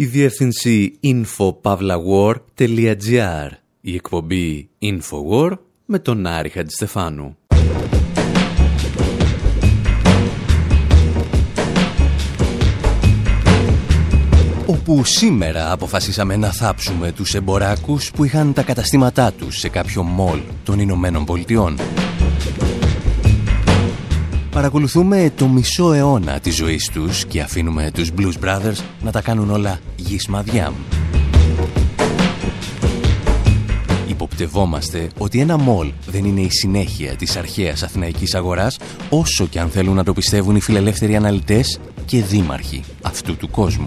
η διεύθυνση infopavlawar.gr, η εκπομπή Infowar με τον Άρη Χατζηστεφάνου. όπου σήμερα αποφασίσαμε να θάψουμε τους εμποράκους που είχαν τα καταστήματά τους σε κάποιο μόλ των Ηνωμένων Πολιτειών. Παρακολουθούμε το μισό αιώνα της ζωής τους και αφήνουμε τους Blues Brothers να τα κάνουν όλα γης μαδιά. Υποπτευόμαστε ότι ένα μόλ δεν είναι η συνέχεια της αρχαίας αθηναϊκής αγοράς όσο και αν θέλουν να το πιστεύουν οι φιλελεύθεροι αναλυτές και δήμαρχοι αυτού του κόσμου.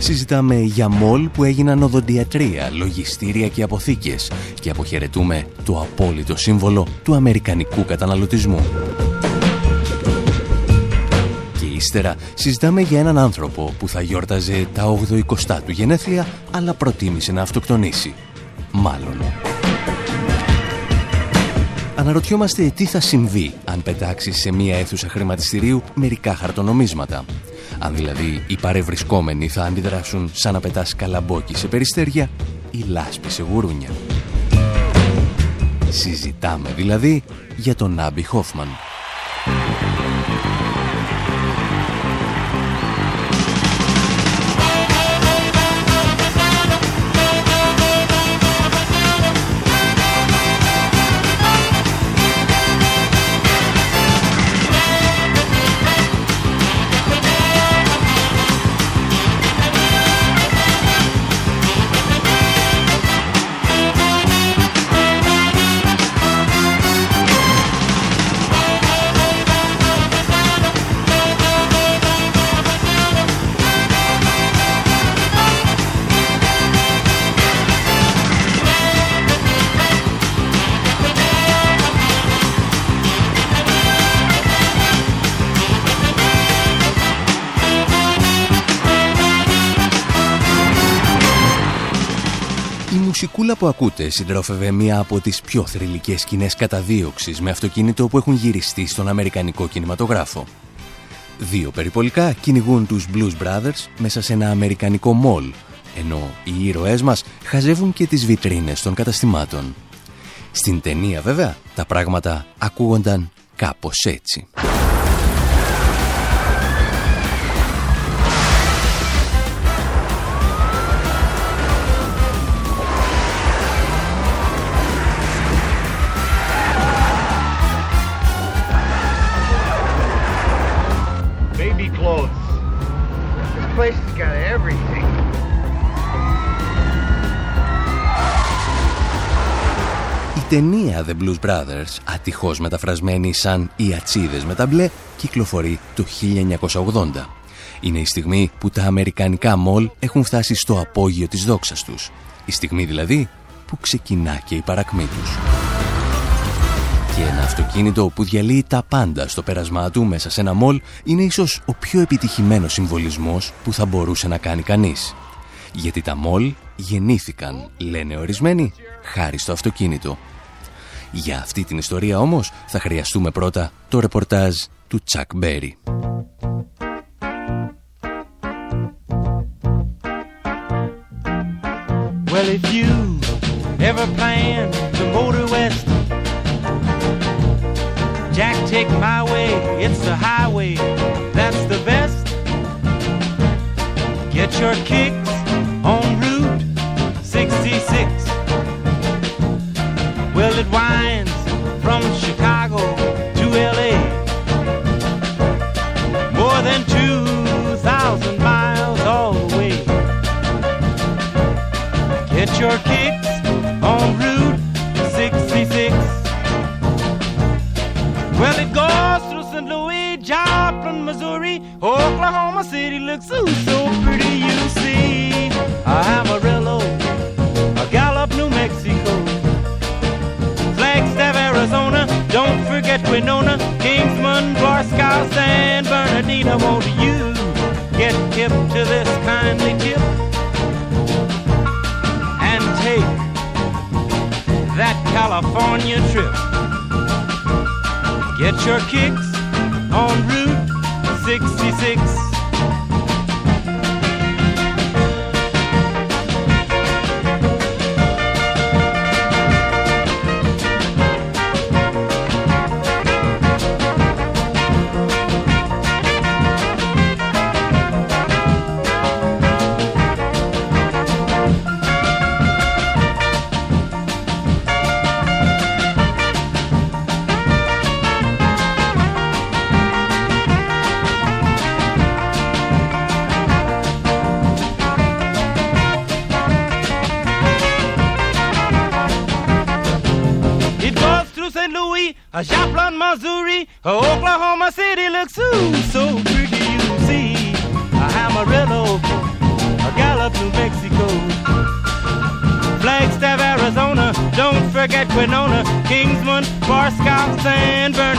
Συζητάμε για μόλ που έγιναν οδοντιατρία, λογιστήρια και αποθήκες και αποχαιρετούμε το απόλυτο σύμβολο του αμερικανικού καταναλωτισμού. Και ύστερα συζητάμε για έναν άνθρωπο που θα γιόρταζε τα 80 του γενέθλια αλλά προτίμησε να αυτοκτονήσει. Μάλλον. Αναρωτιόμαστε τι θα συμβεί αν πετάξει σε μία αίθουσα χρηματιστηρίου μερικά χαρτονομίσματα. Αν δηλαδή οι παρευρισκόμενοι θα αντιδράσουν σαν να πετάς καλαμπόκι σε περιστέρια ή λάσπη σε γουρούνια. Συζητάμε δηλαδή για τον Άμπι Χόφμαν. Που ακούτε συντρόφευε μία από τις πιο θρηλυκές σκηνές καταδίωξης με αυτοκίνητο που έχουν γυριστεί στον Αμερικανικό κινηματογράφο. Δύο περιπολικά κυνηγούν τους Blues Brothers μέσα σε ένα Αμερικανικό μόλ, ενώ οι ήρωές μας χαζεύουν και τις βιτρίνες των καταστημάτων. Στην ταινία βέβαια τα πράγματα ακούγονταν κάπως έτσι. Ταινία The Blues Brothers, ατυχώς μεταφρασμένη σαν «Οι ατσίδες με τα μπλε», κυκλοφορεί το 1980. Είναι η στιγμή που τα αμερικανικά μολ έχουν φτάσει στο απόγειο της δόξας τους. Η στιγμή δηλαδή που ξεκινά και η παρακμή τους. Και ένα αυτοκίνητο που διαλύει τα πάντα στο πέρασμά του μέσα σε ένα μολ είναι ίσως ο πιο επιτυχημένος συμβολισμός που θα μπορούσε να κάνει κανείς. Γιατί τα μολ γεννήθηκαν, λένε ορισμένοι, χάρη στο αυτοκίνητο για αυτή την ιστορία όμως θα χρειαστούμε πρώτα το ρεπορτάζ του Τσακ Μπέρι. Well, if you ever plan to motor west, Jack, take my way, it's the highway, that's the best. Get your kicks on Route 66. It winds from Chicago to LA. More than 2,000 miles all the way. Get your kicks on Route 66. Well, it goes through St. Louis, Joplin, Missouri, Oklahoma City looks so, so pretty, Don't Winona, Kingsman, Barstow, San Bernardino. Won't you get hip to this kindly tip and take that California trip? Get your kicks on Route 66.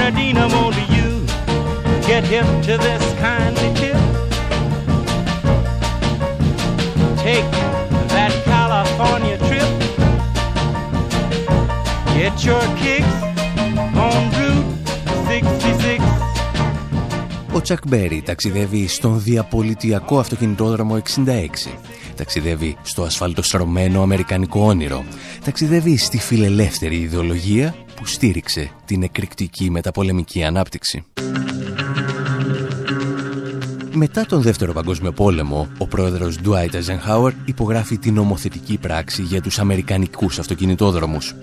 been a dynamo to you. Get hip to this kind. Ο Τσακ Μπέρι ταξιδεύει στον διαπολιτιακό αυτοκινητόδρομο 66. Ταξιδεύει στο ασφαλτοστρωμένο αμερικανικό όνειρο. Ταξιδεύει στη φιλελεύθερη ιδεολογία που στήριξε την εκρηκτική μεταπολεμική ανάπτυξη. Μετά τον Δεύτερο Παγκόσμιο Πόλεμο, ο πρόεδρος Dwight Eisenhower υπογράφει την νομοθετική πράξη για τους Αμερικανικούς αυτοκινητόδρομους.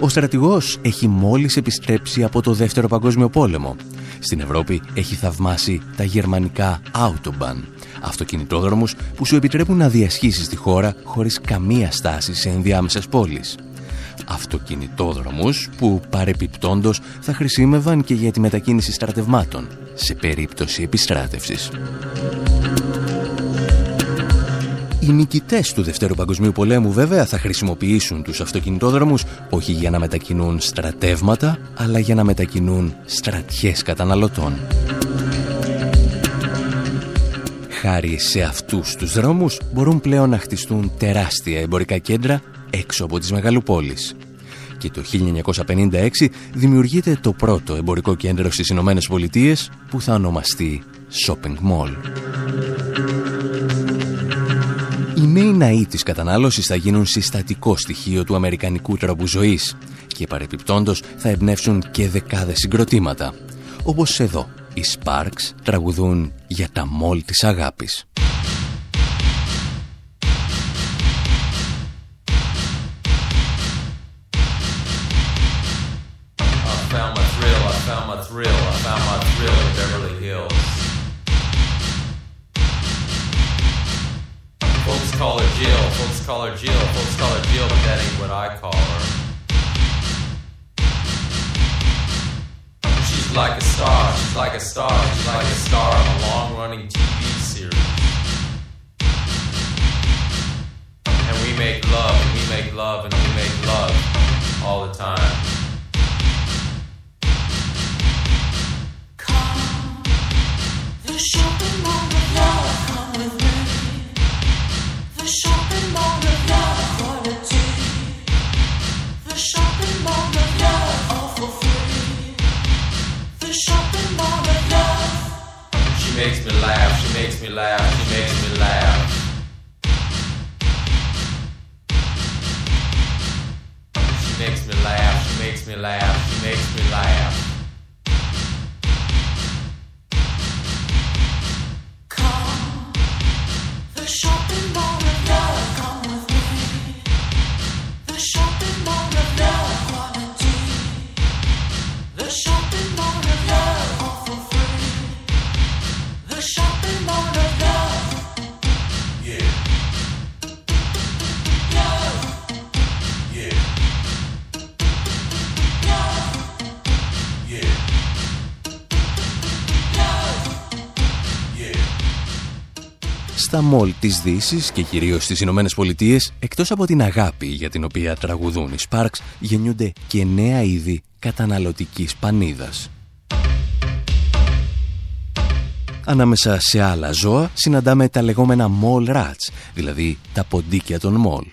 Ο στρατηγός έχει μόλις επιστρέψει από το Δεύτερο Παγκόσμιο Πόλεμο. Στην Ευρώπη έχει θαυμάσει τα γερμανικά Autobahn, αυτοκινητόδρομους που σου επιτρέπουν να διασχίσεις τη χώρα χωρίς καμία στάση σε ενδιάμεσες πόλεις. Αυτοκινητόδρομους που παρεπιπτόντος θα χρησιμεύαν και για τη μετακίνηση στρατευμάτων σε περίπτωση επιστράτευσης. Οι νικητές του Δευτέρου Παγκοσμίου Πολέμου βέβαια θα χρησιμοποιήσουν τους αυτοκινητόδρομους όχι για να μετακινούν στρατεύματα, αλλά για να μετακινούν στρατιές καταναλωτών. Χάρη σε αυτούς τους δρόμους μπορούν πλέον να χτιστούν τεράστια εμπορικά κέντρα έξω από τις μεγαλοπόλεις. Και το 1956 δημιουργείται το πρώτο εμπορικό κέντρο στις Ηνωμένες Πολιτείες που θα ονομαστεί Shopping Mall. Οι νέοι ναοί της κατανάλωσης θα γίνουν συστατικό στοιχείο του αμερικανικού τρόπου ζωής και παρεπιπτόντος θα εμπνεύσουν και δεκάδες συγκροτήματα. Όπως εδώ, οι Sparks τραγουδούν για τα μόλ της αγάπης. call Στα μόλ της δύσης και κυρίως στις Ηνωμένες Πολιτείες, εκτός από την αγάπη για την οποία τραγουδούν οι Sparks, γεννιούνται και νέα είδη καταναλωτικής πανίδας. Ανάμεσα σε άλλα ζώα συναντάμε τα λεγόμενα mall rats, δηλαδή τα ποντίκια των mall.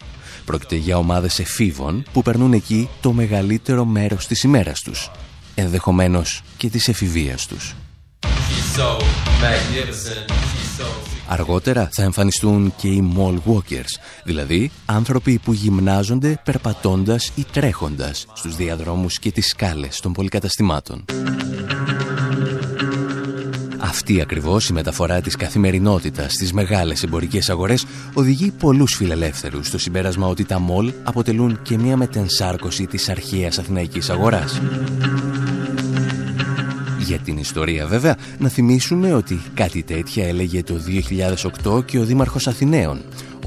Πρόκειται για ομάδες εφήβων που περνούν εκεί το μεγαλύτερο μέρος της ημέρας τους, ενδεχομένως και της εφηβείας τους. She's so magnificent. She's so. Αργότερα θα εμφανιστούν και οι mall walkers, δηλαδή άνθρωποι που γυμνάζονται περπατώντας ή τρέχοντας στους διαδρόμους και τις σκάλες των πολυκαταστημάτων. Αυτή ακριβώς η μεταφορά της καθημερινότητας στις μεγάλες εμπορικές αγορές οδηγεί πολλούς φιλελεύθερους στο συμπέρασμα ότι τα μολ αποτελούν και μια μετενσάρκωση της αρχαίας αθηναϊκής αγοράς. Για την ιστορία βέβαια, να θυμίσουμε ότι κάτι τέτοια έλεγε το 2008 και ο Δήμαρχος Αθηναίων,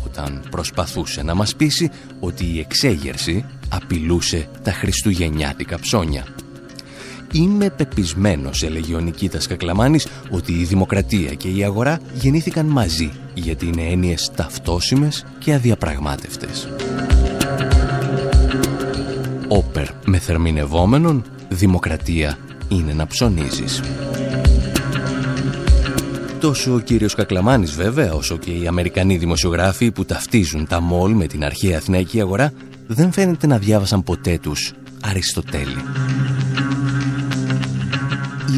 όταν προσπαθούσε να μας πείσει ότι η εξέγερση απειλούσε τα χριστουγεννιάτικα ψώνια. Είμαι πεπισμένος, έλεγε ο Νικήτας Κακλαμάνης, ότι η δημοκρατία και η αγορά γεννήθηκαν μαζί, γιατί είναι έννοιες ταυτόσιμες και αδιαπραγμάτευτες. Όπερ με θερμινευόμενον, δημοκρατία είναι να ψωνίζεις. Τόσο ο κύριος Κακλαμάνης βέβαια, όσο και οι Αμερικανοί δημοσιογράφοι που ταυτίζουν τα μόλ με την αρχαία αθηναϊκή αγορά, δεν φαίνεται να διάβασαν ποτέ τους Αριστοτέλη.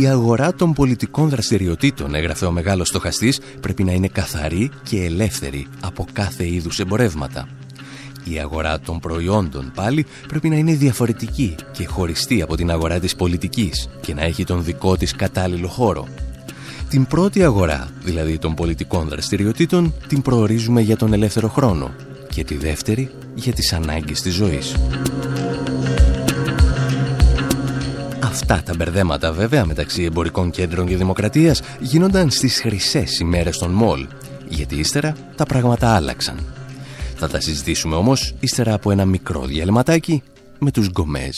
Η αγορά των πολιτικών δραστηριοτήτων, έγραφε ο μεγάλος στοχαστής, πρέπει να είναι καθαρή και ελεύθερη από κάθε είδους εμπορεύματα. Η αγορά των προϊόντων πάλι πρέπει να είναι διαφορετική και χωριστή από την αγορά της πολιτικής και να έχει τον δικό της κατάλληλο χώρο. Την πρώτη αγορά, δηλαδή των πολιτικών δραστηριοτήτων, την προορίζουμε για τον ελεύθερο χρόνο και τη δεύτερη για τις ανάγκες της ζωής. Αυτά τα μπερδέματα βέβαια μεταξύ εμπορικών κέντρων και δημοκρατίας γίνονταν στις χρυσές ημέρες των μόλ, γιατί ύστερα τα πράγματα άλλαξαν. Θα τα συζητήσουμε όμως ύστερα από ένα μικρό διαλυματάκι με τους γκομέζ.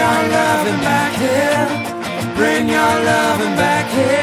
Your loving back here. Bring your loving back here.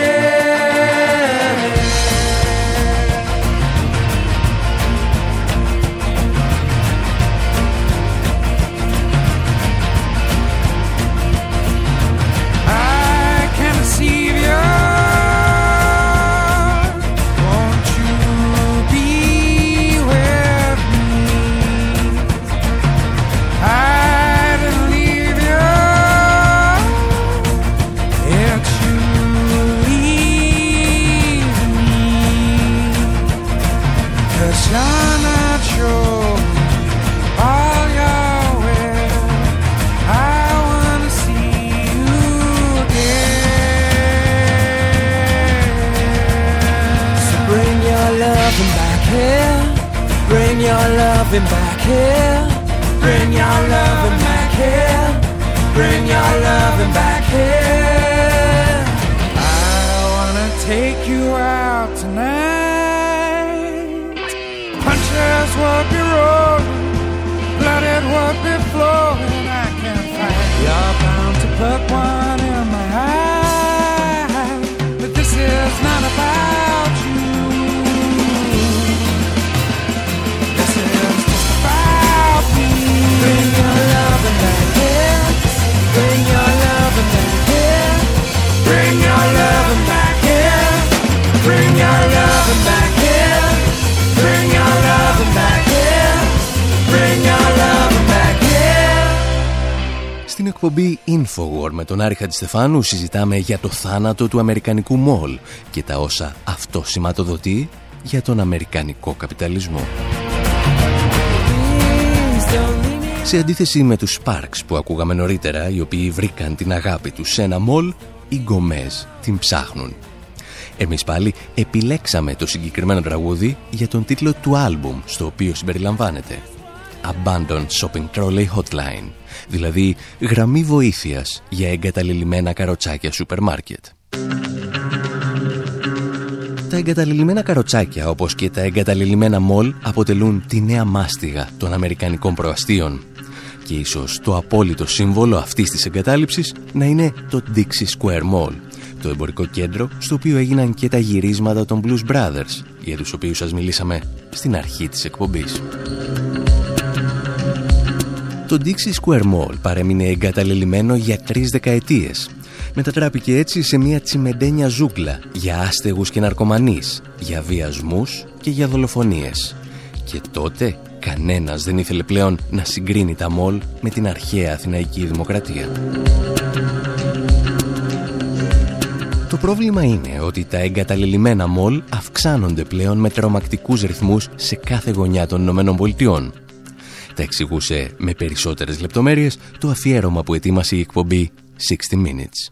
Loving back here. Bring your loving back here. Bring your loving back here. I wanna take you out tonight. Punches will be rolling, blooded will be flowing. I can find you're bound to put one εκπομπή Infowar με τον Άρη Χατζηστεφάνου συζητάμε για το θάνατο του Αμερικανικού μόλ και τα όσα αυτό σηματοδοτεί για τον Αμερικανικό καπιταλισμό. Σε αντίθεση με τους Sparks που ακούγαμε νωρίτερα, οι οποίοι βρήκαν την αγάπη τους σε ένα μόλ, οι γκομέζ την ψάχνουν. Εμείς πάλι επιλέξαμε το συγκεκριμένο τραγούδι για τον τίτλο του άλμπουμ στο οποίο συμπεριλαμβάνεται. Abandoned Shopping Trolley Hotline, δηλαδή γραμμή βοήθειας για εγκαταλελειμμένα καροτσάκια σούπερ μάρκετ. Τα εγκαταλελειμμένα καροτσάκια, όπως και τα εγκαταλελειμμένα μολ, αποτελούν τη νέα μάστιγα των Αμερικανικών προαστίων. Και ίσως το απόλυτο σύμβολο αυτής της εγκατάλειψης να είναι το Dixie Square Mall, το εμπορικό κέντρο στο οποίο έγιναν και τα γυρίσματα των Blues Brothers, για τους οποίους σας μιλήσαμε στην αρχή της εκπομπής. Το Dixie Square Mall παρέμεινε εγκαταλελειμμένο για τρεις δεκαετίες μετατράπηκε έτσι σε μια τσιμεντένια ζούγκλα για άστεγους και ναρκωμανείς, για βιασμούς και για δολοφονίες. Και τότε κανένας δεν ήθελε πλέον να συγκρίνει τα μόλ με την αρχαία Αθηναϊκή Δημοκρατία. Το πρόβλημα είναι ότι τα εγκαταλελειμμένα μόλ αυξάνονται πλέον με τρομακτικούς ρυθμούς σε κάθε γωνιά των Ηνωμένων Πολιτειών. Τα εξηγούσε με περισσότερες λεπτομέρειες το αφιέρωμα που ετοίμασε η εκπομπή 60 Minutes.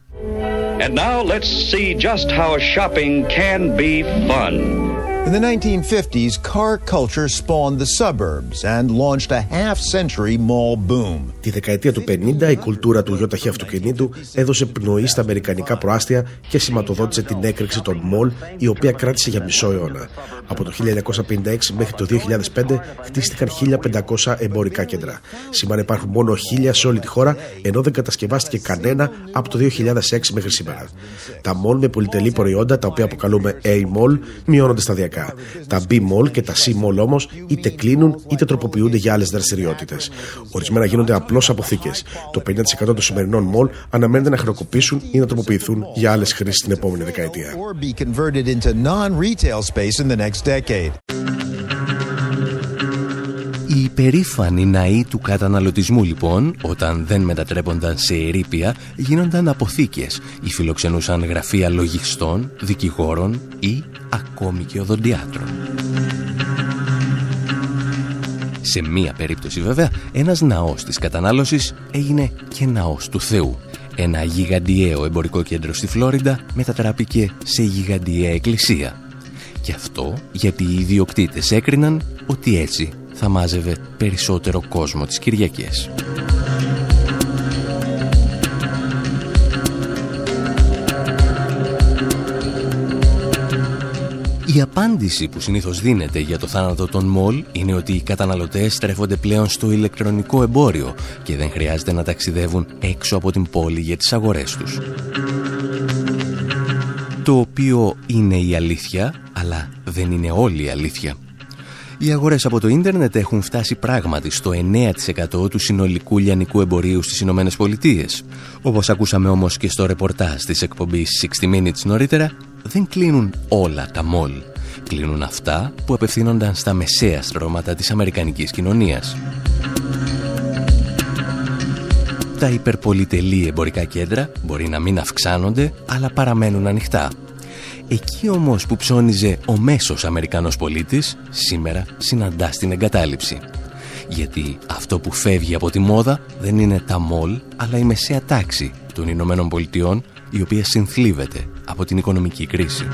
And now let's see just how shopping can be fun. In the 1950s, car culture spawned the suburbs and launched a half century mall boom. Τη δεκαετία του 50 η κουλτούρα του γιοταχή αυτοκινήτου έδωσε πνοή στα αμερικανικά προάστια και σηματοδότησε την έκρηξη των μολ η οποία κράτησε για μισό αιώνα. Από το 1956 μέχρι το 2005 χτίστηκαν 1500 εμπορικά κέντρα. Σήμερα υπάρχουν μόνο 1000 σε όλη τη χώρα ενώ δεν κατασκευάστηκε κανένα από το 2006 μέχρι σήμερα. Τα μολ με πολυτελή προϊόντα τα οποία αποκαλούμε A-mall μειώνονται σταδιακά. Τα B-mall και τα C-mall όμως είτε κλείνουν είτε τροποποιούνται για άλλες δραστηριότητες. Ορισμένα γίνονται απλώς αποθήκες. Το 50% των σημερινών mall αναμένεται να χρεοκοπήσουν ή να τροποποιηθούν για άλλες χρήσεις την επόμενη δεκαετία. Υπερήφανοι ναοί του καταναλωτισμού λοιπόν, όταν δεν μετατρέπονταν σε ερήπια, γίνονταν αποθήκες ή φιλοξενούσαν γραφεία λογιστών, δικηγόρων ή ακόμη και οδοντιάτρων. Σε μία περίπτωση βέβαια, ένας ναός της κατανάλωσης έγινε και ναός του Θεού. Ένα γιγαντιαίο εμπορικό κέντρο στη Φλόριντα μετατράπηκε σε γιγαντιαία εκκλησία. Και αυτό γιατί οι ιδιοκτήτες έκριναν ότι έτσι θα μάζευε περισσότερο κόσμο τις Κυριακές. Η απάντηση που συνήθως δίνεται για το θάνατο των μολ είναι ότι οι καταναλωτές στρέφονται πλέον στο ηλεκτρονικό εμπόριο και δεν χρειάζεται να ταξιδεύουν έξω από την πόλη για τις αγορές τους. Το οποίο είναι η αλήθεια, αλλά δεν είναι όλη η αλήθεια. Οι αγορές από το ίντερνετ έχουν φτάσει πράγματι στο 9% του συνολικού λιανικού εμπορίου στις Ηνωμένες Πολιτείες. Όπως ακούσαμε όμως και στο ρεπορτάζ της εκπομπής 60 Minutes νωρίτερα, δεν κλείνουν όλα τα μόλ. Κλείνουν αυτά που απευθύνονταν στα μεσαία στρώματα της αμερικανικής κοινωνίας. Τα υπερπολιτελή εμπορικά κέντρα μπορεί να μην αυξάνονται, αλλά παραμένουν ανοιχτά. Εκεί όμως που ψώνιζε ο μέσος Αμερικανός πολίτης, σήμερα συναντά στην εγκατάλειψη. Γιατί αυτό που φεύγει από τη μόδα δεν είναι τα μόλ, αλλά η μεσαία τάξη των Ηνωμένων Πολιτειών, η οποία συνθλίβεται από την οικονομική κρίση.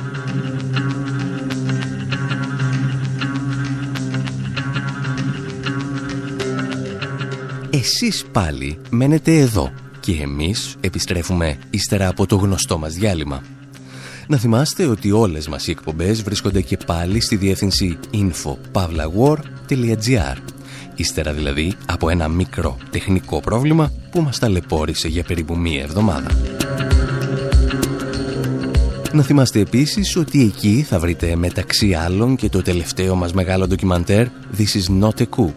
Εσείς πάλι μένετε εδώ και εμείς επιστρέφουμε ύστερα από το γνωστό μας διάλειμμα. Να θυμάστε ότι όλες μας οι εκπομπές βρίσκονται και πάλι στη διεύθυνση info.pavlawar.gr Ύστερα δηλαδή από ένα μικρό τεχνικό πρόβλημα που μας ταλαιπώρησε για περίπου μία εβδομάδα. Να θυμάστε επίσης ότι εκεί θα βρείτε μεταξύ άλλων και το τελευταίο μας μεγάλο ντοκιμαντέρ This is not a coup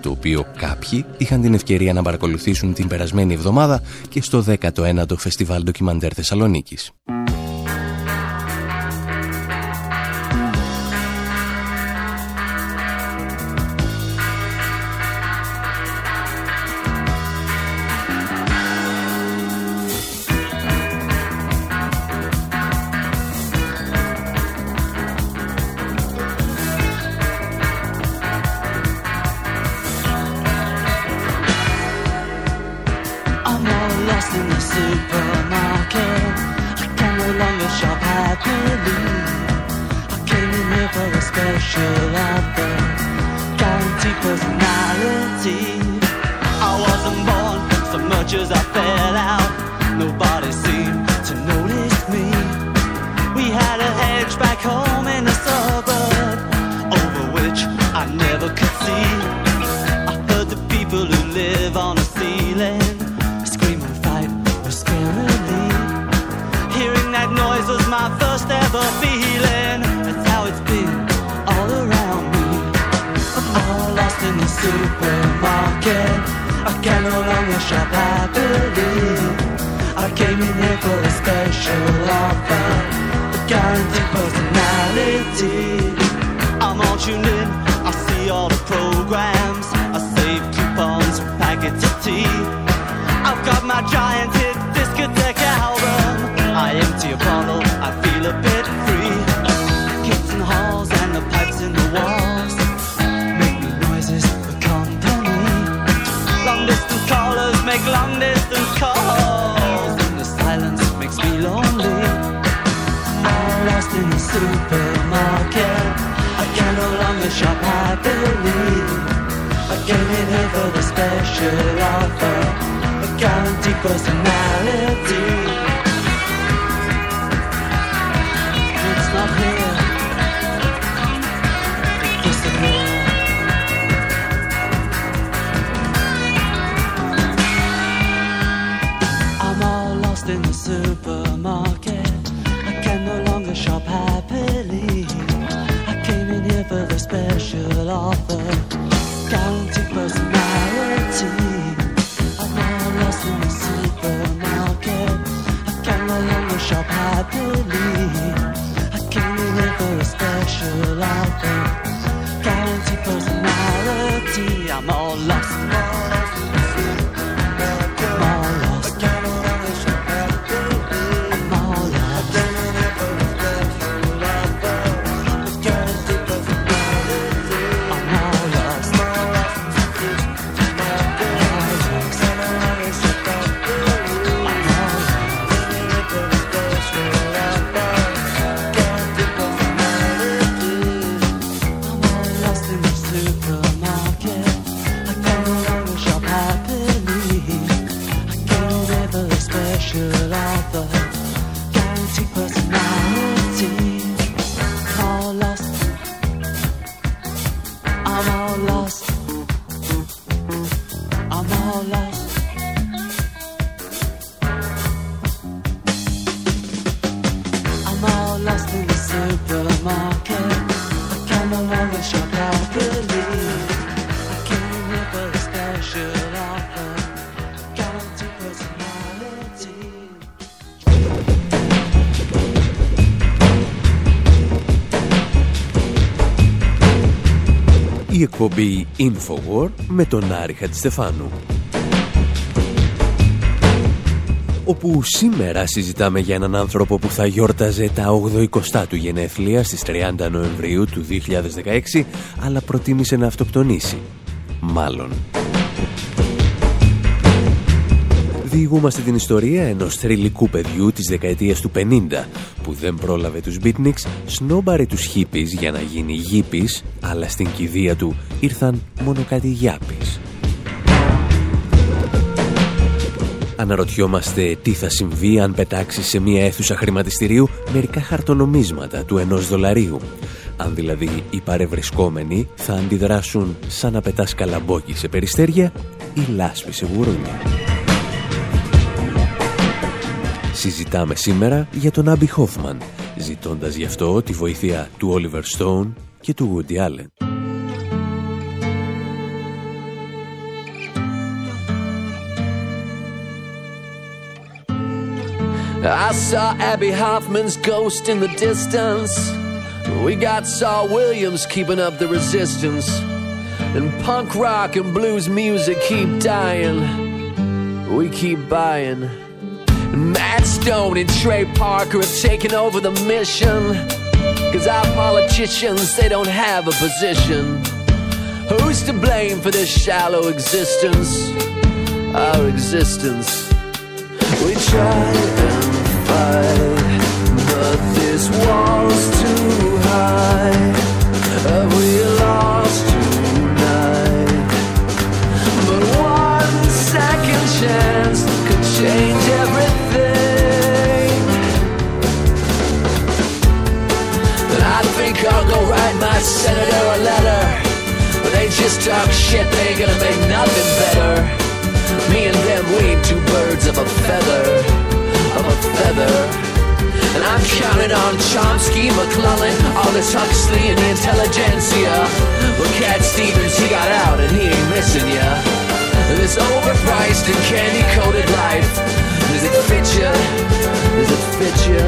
το οποίο κάποιοι είχαν την ευκαιρία να παρακολουθήσουν την περασμένη εβδομάδα και στο 19ο Φεστιβάλ Ντοκιμαντέρ Θεσσαλονίκης. I can no longer shop happily. I came in here for a special offer, a guaranteed personality. I'm all tuned in, I see all the programs, I save coupons packets of tea. I've got my giant special offer, a guaranteed personality. Personality. I'm all lost. Εκπομπή Infowar με τον Άρη Χατζηστεφάνου. Όπου σήμερα συζητάμε για έναν άνθρωπο που θα γιόρταζε τα 80 του γενέθλια στις 30 Νοεμβρίου του 2016, αλλά προτίμησε να αυτοκτονήσει. Μάλλον. Διηγούμαστε την ιστορία ενός θρηλυκού παιδιού της δεκαετίας του 50 που δεν πρόλαβε τους beatniks, σνόμπαρε τους χίπης για να γίνει γήπης, αλλά στην κηδεία του ήρθαν μόνο κάτι γιάπης. Αναρωτιόμαστε τι θα συμβεί αν πετάξει σε μια αίθουσα χρηματιστηρίου μερικά χαρτονομίσματα του ενός δολαρίου. Αν δηλαδή οι παρευρισκόμενοι θα αντιδράσουν σαν να πετάς καλαμπόκι σε περιστέρια ή λάσπη σε γουρούνια. Συζητάμε σήμερα για τον Άμπι Χόφμαν, ζητώντας γι' αυτό τη βοήθεια του Όλιβερ Στόουν και του Woody Allen. I saw Abby Hoffman's ghost in the distance. We got Saul Williams keeping up the resistance. And punk rock and blues music keep dying. We keep buying. Matt Stone and Trey Parker have taken over the mission. Cause our politicians, they don't have a position. Who's to blame for this shallow existence? Our existence. We try and fight, but this wall's too high. Have we lost a senator a letter. But they just talk shit, they ain't gonna make nothing better. Me and them, we ain't two birds of a feather, of a feather. And I'm counting on Chomsky, McClellan, Aldous Huxley, and the intelligentsia. But Cat Stevens, he got out and he ain't missing ya. This overpriced and candy-coated life, does it fit ya? Does it fit ya?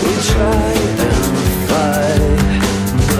We try and fight.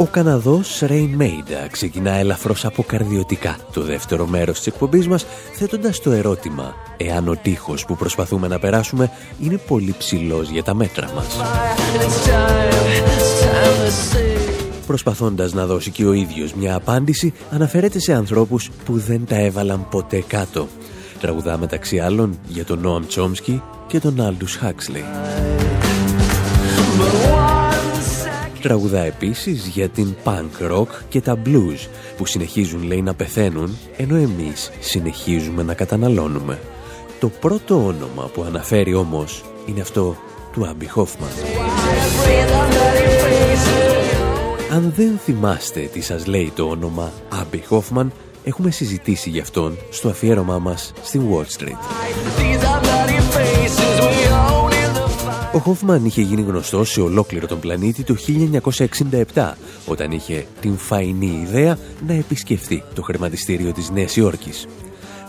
Ο Καναδός Raine Maida ξεκινά ελαφρώς αποκαρδιωτικά το δεύτερο μέρος της εκπομπής μας, θέτοντας το ερώτημα εάν ο τοίχος που προσπαθούμε να περάσουμε είναι πολύ ψηλός για τα μέτρα μας. And it's time, it's time to see. Προσπαθώντας να δώσει και ο ίδιος μια απάντηση, αναφέρεται σε ανθρώπους που δεν τα έβαλαν ποτέ κάτω. Τραγουδά μεταξύ άλλων για τον Νόαμ Τσόμσκι και τον Άλντους Χάξλεϊ. Τραγουδά επίσης για την punk rock και τα blues που συνεχίζουν λέει να πεθαίνουν ενώ εμείς συνεχίζουμε να καταναλώνουμε. Το πρώτο όνομα που αναφέρει όμως είναι αυτό του Άμπι Χόφμαν. Αν δεν θυμάστε τι σας λέει το όνομα Άμπι Χόφμαν, έχουμε συζητήσει γι' αυτόν στο αφιέρωμά μας στην Wall Street. Ο Χόφμαν είχε γίνει γνωστός σε ολόκληρο τον πλανήτη το 1967, όταν είχε την φαϊνή ιδέα να επισκεφθεί το χρηματιστήριο της Νέας Υόρκης.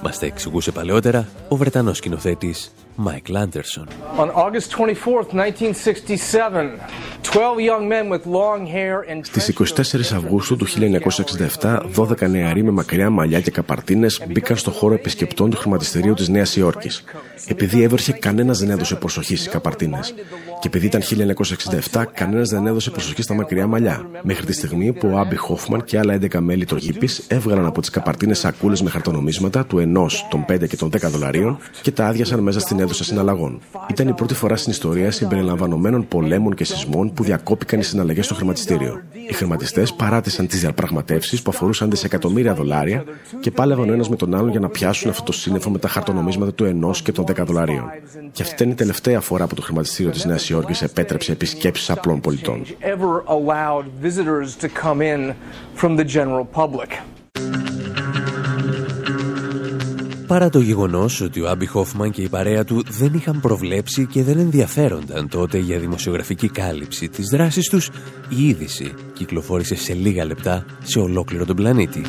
Μας τα εξηγούσε παλαιότερα ο Βρετανός σκηνοθέτης Μάικλ Άντερσον. On August 24th, 1967, 12 young men with long hair and Στις 24 Αυγούστου του 1967, 12 νεαροί με μακριά μαλλιά και καπαρτίνες μπήκαν στο χώρο επισκεπτών του χρηματιστηρίου της Νέας Υόρκης. Επειδή έβρεχε, κανένας δεν έδωσε προσοχή στις καπαρτίνες. Και επειδή ήταν 1967, κανένας δεν έδωσε προσοχή στα μακριά μαλλιά. Μέχρι τη στιγμή που ο Άμπι Χόφμαν και άλλα 11 μέλη τρογίπης έβγαλαν από τις καπαρτίνες σακούλες με χαρτονομίσματα του 1, των 5 και των 10 δολαρίων και τα άδειασαν μέσα στην αίθουσα συναλλαγών. Ήταν η πρώτη φορά στην ιστορία συμπεριλαμβανομένων πολέμων και σεισμών που διακόπηκαν οι συναλλαγές στο χρηματιστήριο. Οι χρηματιστές παράτησαν τις διαπραγματεύσεις που αφορούσαν δισεκατομμύρια δολάρια και πάλευαν ο ένας με τον άλλον για να πιάσουν αυτό το σύννεφο με τα χαρτονομίσματα του 1 και των 10 δολαρίων. Και αυτή ήταν η τελευταία φορά που το χρηματιστήριο της Νέας Υόρκης επέτρεψε επισκέψεις απλών πολιτών. Παρά το γεγονός ότι ο Άμπι Χόφμαν και η παρέα του δεν είχαν προβλέψει και δεν ενδιαφέρονταν τότε για δημοσιογραφική κάλυψη της δράσης τους, η είδηση κυκλοφόρησε σε λίγα λεπτά σε ολόκληρο τον πλανήτη.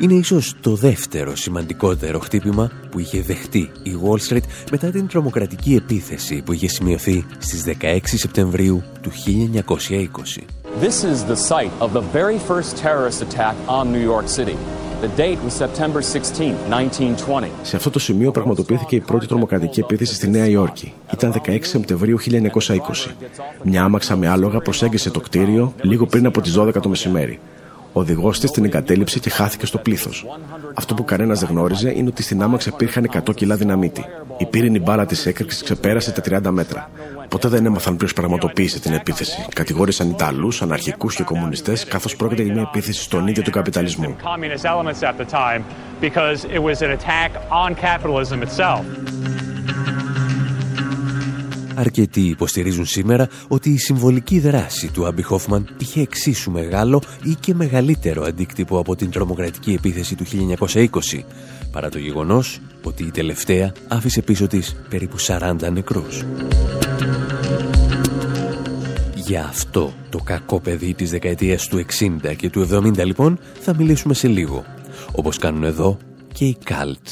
Είναι ίσως το δεύτερο σημαντικότερο χτύπημα που είχε δεχτεί η Wall Street μετά την τρομοκρατική επίθεση που είχε σημειωθεί στις 16 Σεπτεμβρίου του 1920. This is the site of the very first terrorist attack on New York City. The date was September 16, 1920. Σε αυτό το σημείο πραγματοποιήθηκε η πρώτη τρομοκρατική επίθεση στη Νέα Υόρκη. Ήταν 16 Σεπτεμβρίου 1920. Μια άμαξα με άλογα προσέγγισε το κτίριο λίγο πριν από τις 12 το μεσημέρι. Ο οδηγός της την εγκατέλειψε και χάθηκε στο πλήθος. Αυτό που κανένας δεν γνώριζε είναι ότι στην άμαξα υπήρχαν 100 κιλά δυναμίτη. Η πύρινη μπάλα της έκρηξης ξεπέρασε τα 30 μέτρα. Ποτέ δεν έμαθαν ποιος πραγματοποίησε την επίθεση. Κατηγόρησαν Ιταλούς, αναρχικούς και κομμουνιστές, καθώς πρόκειται για μια επίθεση στον ίδιο τον καπιταλισμό. communist elements at the time because it was an attack on capitalism itself. Αρκετοί υποστηρίζουν σήμερα ότι η συμβολική δράση του Άμπι Χόφμαν είχε εξίσου μεγάλο ή και μεγαλύτερο αντίκτυπο από την τρομοκρατική επίθεση του 1920, παρά το γεγονός ότι η τελευταία άφησε πίσω της περίπου 40 νεκρούς. Για αυτό το κακό παιδί της δεκαετίας του 60 και του 70 λοιπόν θα μιλήσουμε σε λίγο, όπως κάνουν εδώ και οι Καλτ.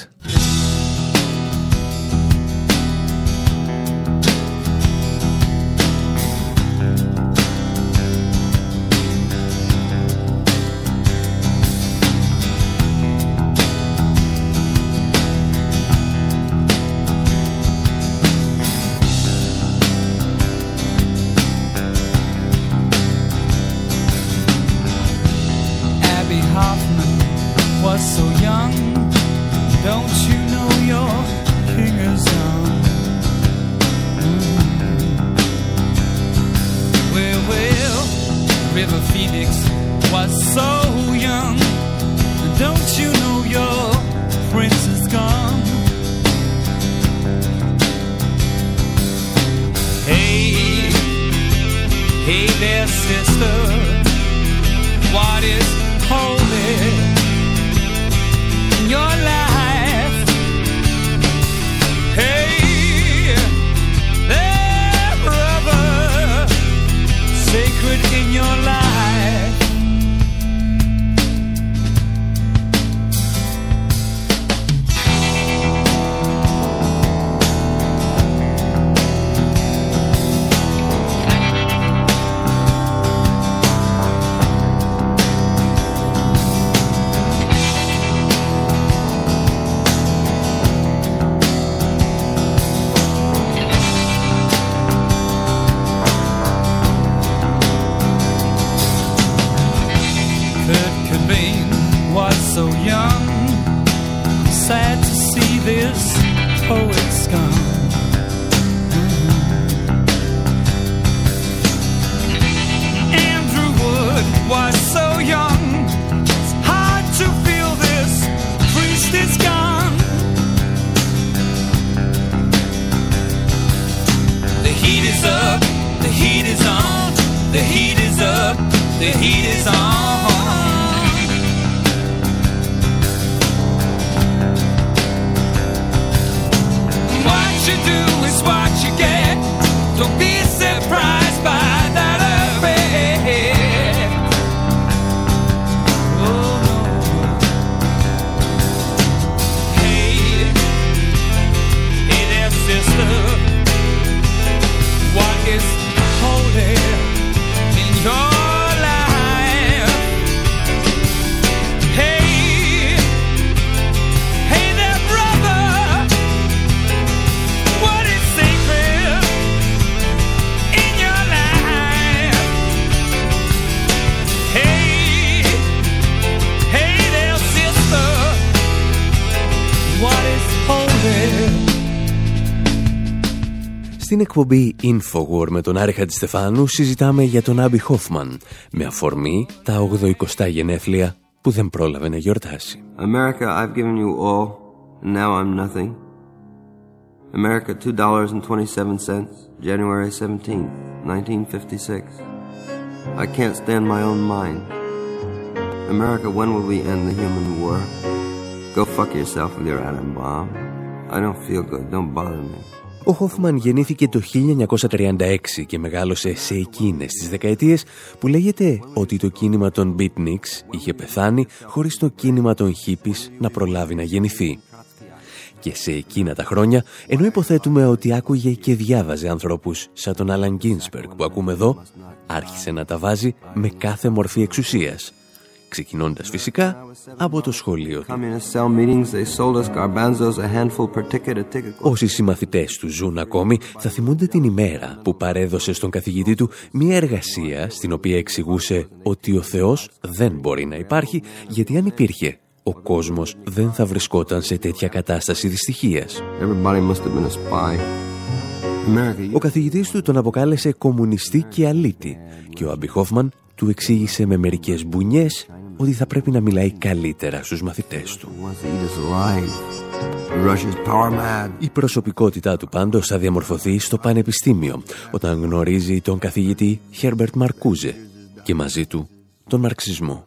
Στην εκπομπή Infowar με τον Άρη Χατζηστεφάνου συζητάμε για τον Άμπι Χόφμαν με αφορμή τα 80 γενέθλια που δεν πρόλαβε να γιορτάσει. America, I've given you all, and now I'm nothing. America, $2.27, January 17th, 1956. I can't stand my own mind. America, when will we end the human war? Go fuck yourself with your atom bomb. I don't feel good. Don't bother me. Ο Χόφμαν γεννήθηκε το 1936 και μεγάλωσε σε εκείνες τις δεκαετίες που λέγεται ότι το κίνημα των beatniks είχε πεθάνει χωρίς το κίνημα των hippies να προλάβει να γεννηθεί. Και σε εκείνα τα χρόνια, ενώ υποθέτουμε ότι άκουγε και διάβαζε ανθρώπους σαν τον Άλαν Γκίνσπεργκ που ακούμε εδώ, άρχισε να τα βάζει με κάθε μορφή εξουσίας, ξεκινώντας φυσικά από το σχολείο του. Communist cell meetings, they sold us garbanzos a handful per ticket, a ticket. Όσοι συμμαθητές τους ζουν ακόμη θα θυμούνται την ημέρα που παρέδωσε στον καθηγητή του μια εργασία στην οποία εξηγούσε ότι ο Θεός δεν μπορεί να υπάρχει γιατί αν υπήρχε ο κόσμος δεν θα βρισκόταν σε τέτοια κατάσταση δυστυχίας. Everybody must have been a spy. America, Ο καθηγητής του τον αποκάλεσε κομμουνιστή και αλήτη και ο Άμπι Χόφμαν του εξήγησε με μερικές μπουνιές ότι θα πρέπει να μιλάει καλύτερα στους μαθητές του. wants to eat us alive. Russia's power mad. Η προσωπικότητά του πάντως θα διαμορφωθεί στο πανεπιστήμιο όταν γνωρίζει τον καθηγητή Herbert Marcuse και μαζί του τον μαρξισμό.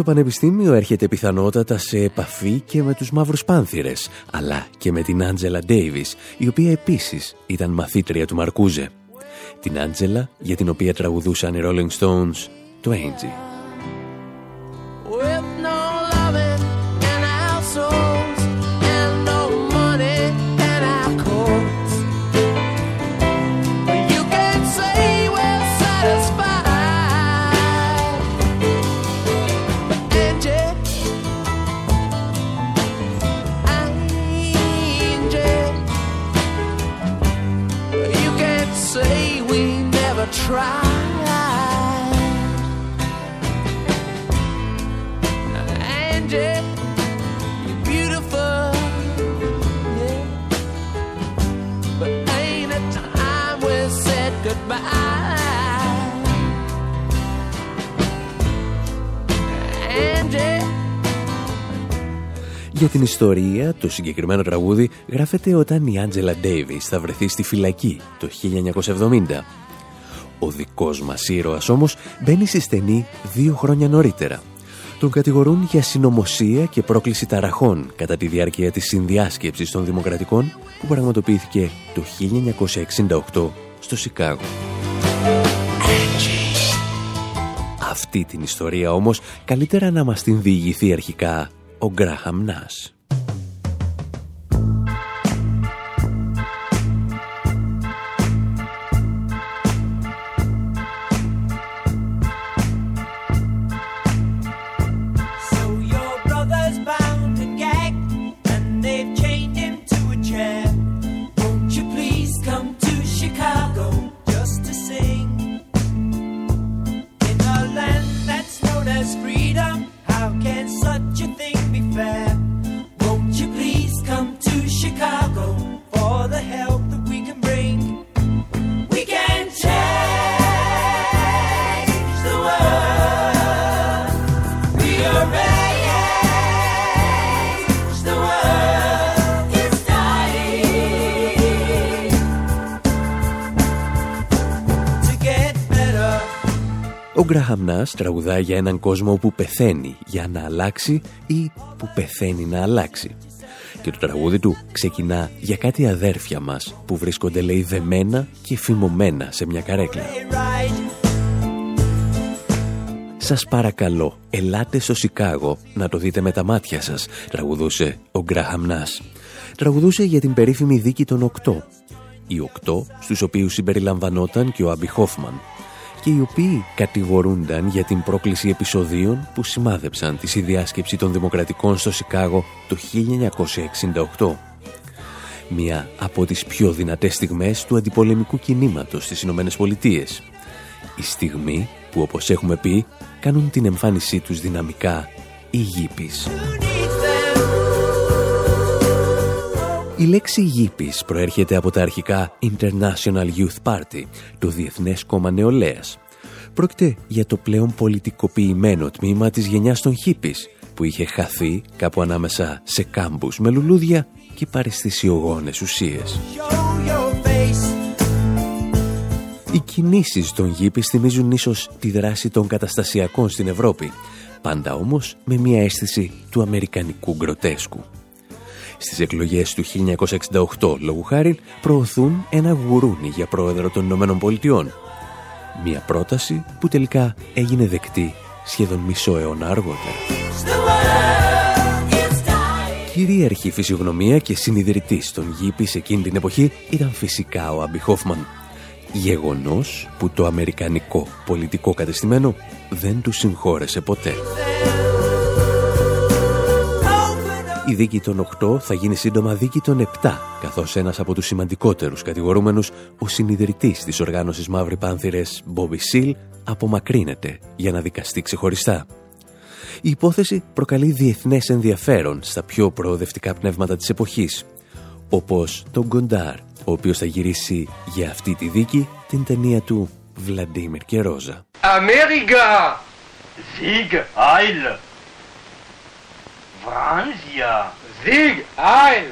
Στο πανεπιστήμιο έρχεται πιθανότατα σε επαφή και με τους μαύρους πάνθυρες, αλλά και με την Άντζελα Ντέιβις, η οποία επίσης ήταν μαθήτρια του Μαρκούζε. Την Άντζελα για την οποία τραγουδούσαν οι Rolling Stones το Angie. Για την ιστορία, το συγκεκριμένο τραγούδι γράφεται όταν η Άντζελα Ντέιβις θα βρεθεί στη φυλακή το 1970. Ο δικός μας ήρωας όμως μπαίνει στη στενή δύο χρόνια νωρίτερα. Τον κατηγορούν για συνωμοσία και πρόκληση ταραχών κατά τη διάρκεια της συνδιάσκεψης των Δημοκρατικών που πραγματοποιήθηκε το 1968 στο Σικάγο. Αυτή την ιστορία όμως καλύτερα να μας την διηγηθεί αρχικά ο Γκράχαμ Νάς. Ο Γκραχαμ Νάς τραγουδάει για έναν κόσμο που πεθαίνει για να αλλάξει ή που πεθαίνει να αλλάξει. Και το τραγούδι του ξεκινά για κάτι αδέρφια μας που βρίσκονται λέει δεμένα και φημωμένα σε μια καρέκλα. «Σας παρακαλώ, ελάτε στο Σικάγο να το δείτε με τα μάτια σας», τραγουδούσε ο Γκραχαμ Νάς. Τραγουδούσε για την περίφημη δίκη των οκτώ. Οι οκτώ, στους οποίους συμπεριλαμβανόταν και ο Άμπι Χόφμαν, και οι οποίοι κατηγορούνταν για την πρόκληση επεισοδίων που σημάδεψαν τη συνδιάσκεψη των Δημοκρατικών στο Σικάγο το 1968. Μία από τις πιο δυνατές στιγμές του αντιπολεμικού κινήματος στις Ηνωμένες Πολιτείες. Η στιγμή που όπως έχουμε πει κάνουν την εμφάνισή τους δυναμικά οι γήπης. Η λέξη γήπης προέρχεται από τα αρχικά International Youth Party, το Διεθνές Κόμμα Νεολαίας. Πρόκειται για το πλέον πολιτικοποιημένο τμήμα της γενιάς των χίπης, που είχε χαθεί κάπου ανάμεσα σε κάμπους με λουλούδια και παρεστησιογόνες ουσίες. Οι κινήσεις των γήπης θυμίζουν ίσως τη δράση των καταστασιακών στην Ευρώπη, πάντα όμως με μια αίσθηση του αμερικανικού γκροτέσκου στις εκλογές του 1968 λόγου χάρη προωθούν ένα γουρούνι για πρόεδρο των Ηνωμένων Πολιτειών. Μια πρόταση που τελικά έγινε δεκτή σχεδόν μισό αιώνα αργότερα. Κυρίαρχη φυσιογνωμία και συνειδητής των γήπη σε εκείνη την εποχή ήταν φυσικά ο Άμπι Χόφμαν. Γεγονός που το αμερικανικό πολιτικό κατεστημένο δεν του συγχώρεσε ποτέ. Η δίκη των 8 θα γίνει σύντομα δίκη των 7, καθώς ένας από τους σημαντικότερους κατηγορούμενους, ο συνειδητής της οργάνωσης Μαύρη Πάνθυρες, Μπόμπι Σιλ, απομακρύνεται για να δικαστεί ξεχωριστά. Η υπόθεση προκαλεί διεθνές ενδιαφέρον στα πιο προοδευτικά πνεύματα της εποχής, όπως τον Γκοντάρ, ο οποίος θα γυρίσει για αυτή τη δίκη την ταινία του Βλαντίμιρ και Ρόζα. Αμέρικα! Sieg Heil! Βρανζία! ΖΙΓ! ΑΙΛ!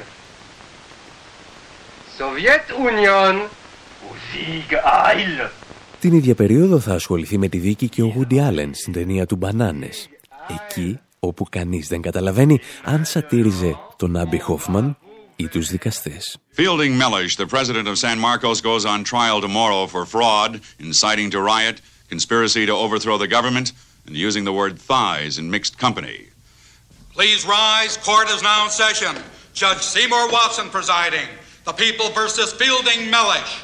Σοβιετουνιον! ΖΙΓ! ΑΙΛ! Την ίδια περίοδο θα ασχοληθεί με τη δίκη και ο Γκούντι Άλεν στην ταινία του Μπανάνες. Εκεί όπου κανείς δεν καταλαβαίνει αν σατήριζε τον Άμπι Χόφμαν ή τους δικαστές. Φίλινγκ Μέλισ, πρέσβη του Σαν Μάρκο, θα πάει στον πρόεδρο αύριο για φραγμό, ενισχύει το. Please rise. Court is now in session. Judge Seymour Watson presiding. The people versus Fielding Mellish.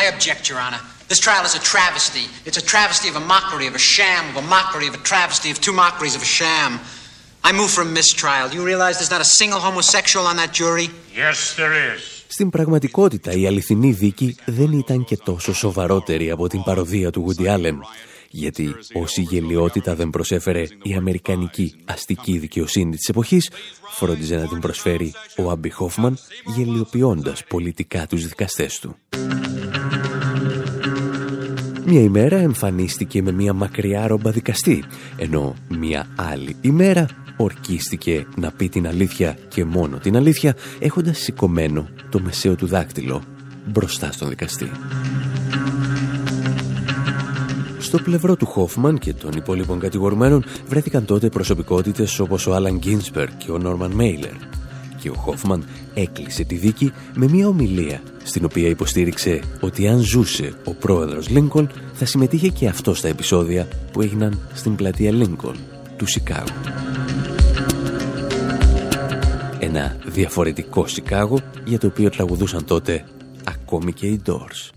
I object, Your Honor. This trial is a travesty. It's a travesty of a mockery, of a sham, of a mockery, of a travesty, of two mockeries, of a sham. I move for a mistrial. You realize there's not a single homosexual on that jury? Yes, there is. Στην πραγματικότητα η αληθινή δίκη δεν ήταν και τόσο σοβαρότερη από την παροδία του Woody Allen. Γιατί όση γελιότητα δεν προσέφερε η αμερικανική αστική δικαιοσύνη της εποχής, φρόντιζε να την προσφέρει ο Άμπι Χόφμαν, γελιοποιώντας πολιτικά τους δικαστές του. Μια ημέρα εμφανίστηκε με μια μακριά ρόμπα δικαστή, ενώ μια άλλη ημέρα ορκίστηκε να πει την αλήθεια και μόνο την αλήθεια, έχοντας σηκωμένο το μεσαίο του δάκτυλο μπροστά στον δικαστή. Στο πλευρό του Χόφμαν και των υπόλοιπων κατηγορουμένων βρέθηκαν τότε προσωπικότητες όπως ο Άλαν Γκίνσπερ και ο Νόρμαν Μέιλερ. Και ο Χόφμαν έκλεισε τη δίκη με μια ομιλία στην οποία υποστήριξε ότι αν ζούσε ο πρόεδρος Λίνκολn θα συμμετείχε και αυτό στα επεισόδια που έγιναν στην πλατεία Λίνκολn του Σικάγου. Ένα διαφορετικό Σικάγο για το οποίο τραγουδούσαν τότε ακόμη και οι Doors.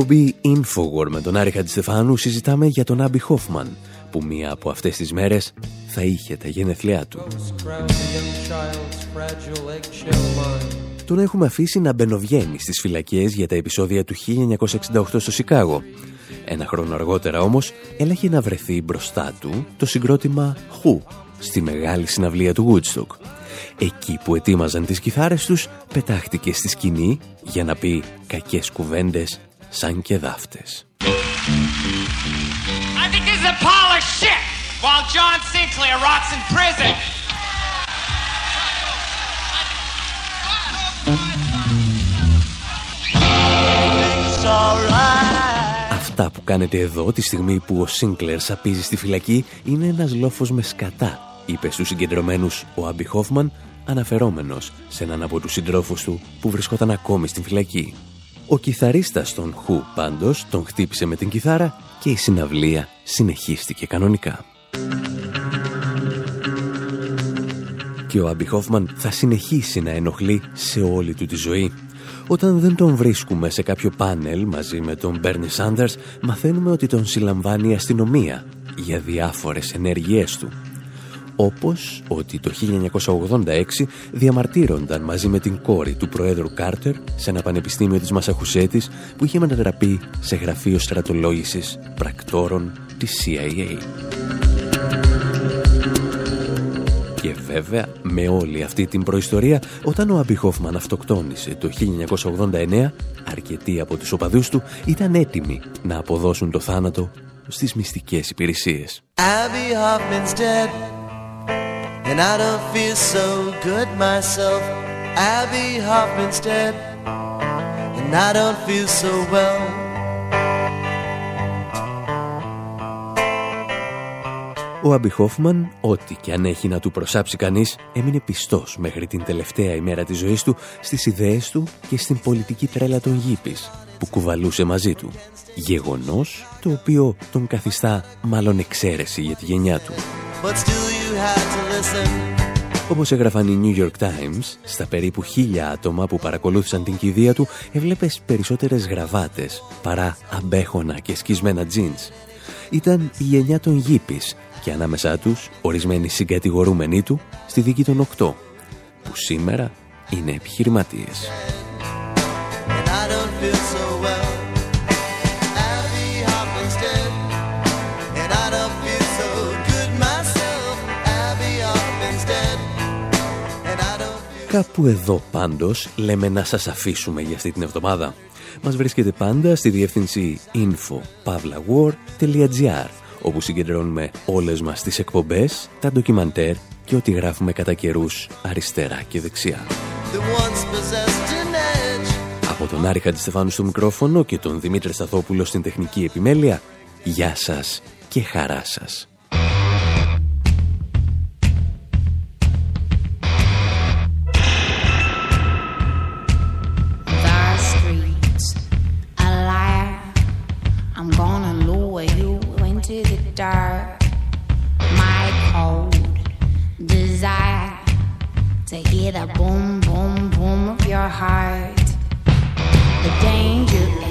Εκπομπή Infowar με τον Άρη Χατζηστεφάνου συζητάμε για τον Άμπι Χόφμαν που μία από αυτές τις μέρες θα είχε τα γενεθλιά του. Τον έχουμε αφήσει να μπαινοβγαίνει στις φυλακές για τα επεισόδια του 1968 στο Σικάγο. Ένα χρόνο αργότερα όμως έλαχε να βρεθεί μπροστά του το συγκρότημα Χου στη μεγάλη συναυλία του Woodstock. Εκεί που ετοίμαζαν τις κιθάρες τους πετάχτηκε στη σκηνή για να πει κακές κουβέντες σαν και δάφτες. I think this is a pile of shit while John Sinclair rots in prison. Αυτά που κάνετε εδώ τη στιγμή που ο Σίνκλερ σαπίζει στη φυλακή είναι ένας λόφος με σκατά, είπε στους συγκεντρωμένους ο Άμπι Χόφμαν, αναφερόμενος σε έναν από τους συντρόφους του που βρισκόταν ακόμη στην φυλακή. Ο κιθαρίστας των Χου πάντως τον χτύπησε με την κιθάρα και η συναυλία συνεχίστηκε κανονικά. Και ο Άμπι Χόφμαν θα συνεχίσει να ενοχλεί σε όλη του τη ζωή. Όταν δεν τον βρίσκουμε σε κάποιο πάνελ μαζί με τον Μπέρνι Σάντερς, μαθαίνουμε ότι τον συλλαμβάνει η αστυνομία για διάφορες ενέργειές του. Όπως ότι το 1986 διαμαρτύρονταν μαζί με την κόρη του Προέδρου Κάρτερ σε ένα πανεπιστήμιο της Μασαχουσέτης που είχε μετατραπεί σε γραφείο στρατολόγησης πρακτόρων της CIA. Και βέβαια, με όλη αυτή την προϊστορία, όταν ο Άμπι Χόφμαν αυτοκτόνησε το 1989, αρκετοί από τους οπαδούς του ήταν έτοιμοι να αποδώσουν το θάνατο στις μυστικές υπηρεσίες. Abby Hoffman's dead, and I don't feel so good myself. Abby Hoffman's dead, and I don't feel so well. Ο Άμπι Χόφμαν, ό,τι και αν έχει να του προσάψει κανείς, έμεινε πιστός μέχρι την τελευταία ημέρα της ζωής του στις ιδέες του και στην πολιτική τρέλα των γήπης που κουβαλούσε μαζί του. Γεγονός το οποίο τον καθιστά μάλλον εξαίρεση για τη γενιά του. But still you had to listen. Όπως έγραφαν οι New York Times, στα περίπου χίλια άτομα που παρακολούθησαν την κηδεία του, έβλεπες περισσότερες γραβάτες παρά αμπέχωνα και σκισμένα τζίνς. Ήταν η γενιά των γήπης και ανάμεσά τους ορισμένοι συγκατηγορούμενοι του στη δίκη των οκτώ, που σήμερα είναι επιχειρηματίες. Κάπου εδώ πάντως λέμε να σας αφήσουμε για αυτή την εβδομάδα. Μας βρίσκεται πάντα στη διεύθυνση info.pavlawar.gr όπου συγκεντρώνουμε όλες μας τις εκπομπές, τα ντοκιμαντέρ και ό,τι γράφουμε κατά καιρούς αριστερά και δεξιά. that once possessed an edge. Από τον Άρη Χατζηστεφάνου στο μικρόφωνο και τον Δημήτρη Σταθόπουλο στην τεχνική επιμέλεια, γεια σας και χαρά σας. To hear the boom, boom, boom of your heart. The danger